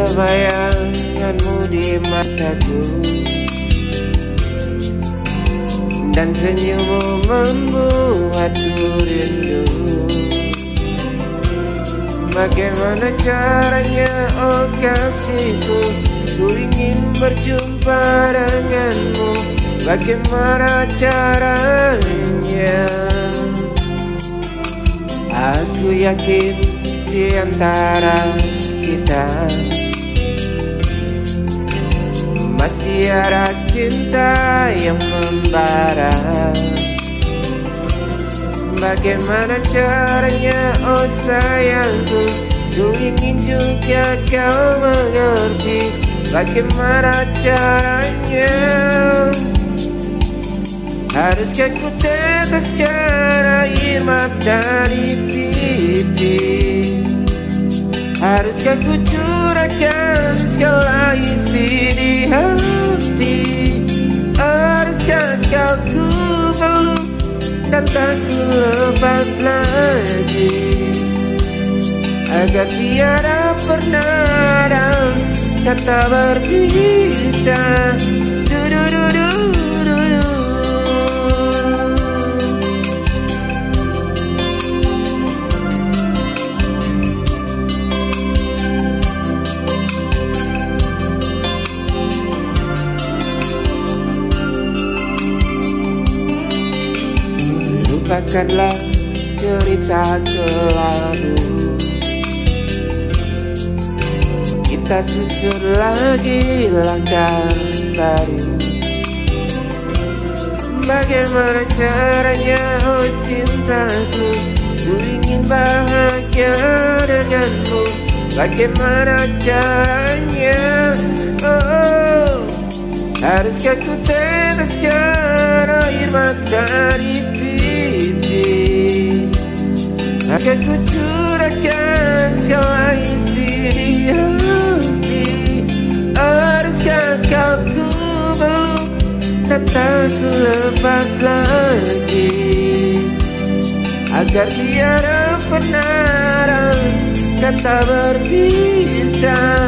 Ada bayanganmu di mataku. Dan senyummu membuatku rindu. Bagaimana caranya oh kasihku Ku ingin berjumpa denganmu. Bagaimana caranya? Aku yakin di antara kita Masih ada cinta yang membara. Bagaimana caranya oh sayangku? Ku ingin juga kau mengerti Bagaimana caranya. Haruskah ku teteskan air mata di pipi Haruskah ku curahkan dan tak ku lepas lagi. Agar tiada pernah ada kata berpisah Lupakanlah cerita kelabu Kita susun lagi langkah baru. Bagaimana caranya oh cintaku? Ku ingin bahagia denganmu. Bagaimana caranya? Oh, oh. Haruskah ku teteskan air mata di pipi Akan ku curahkan segala isi hati. Haruskah kau ku peluk dan tak ku lepas lagi. Agar tiada pernah kata berpisah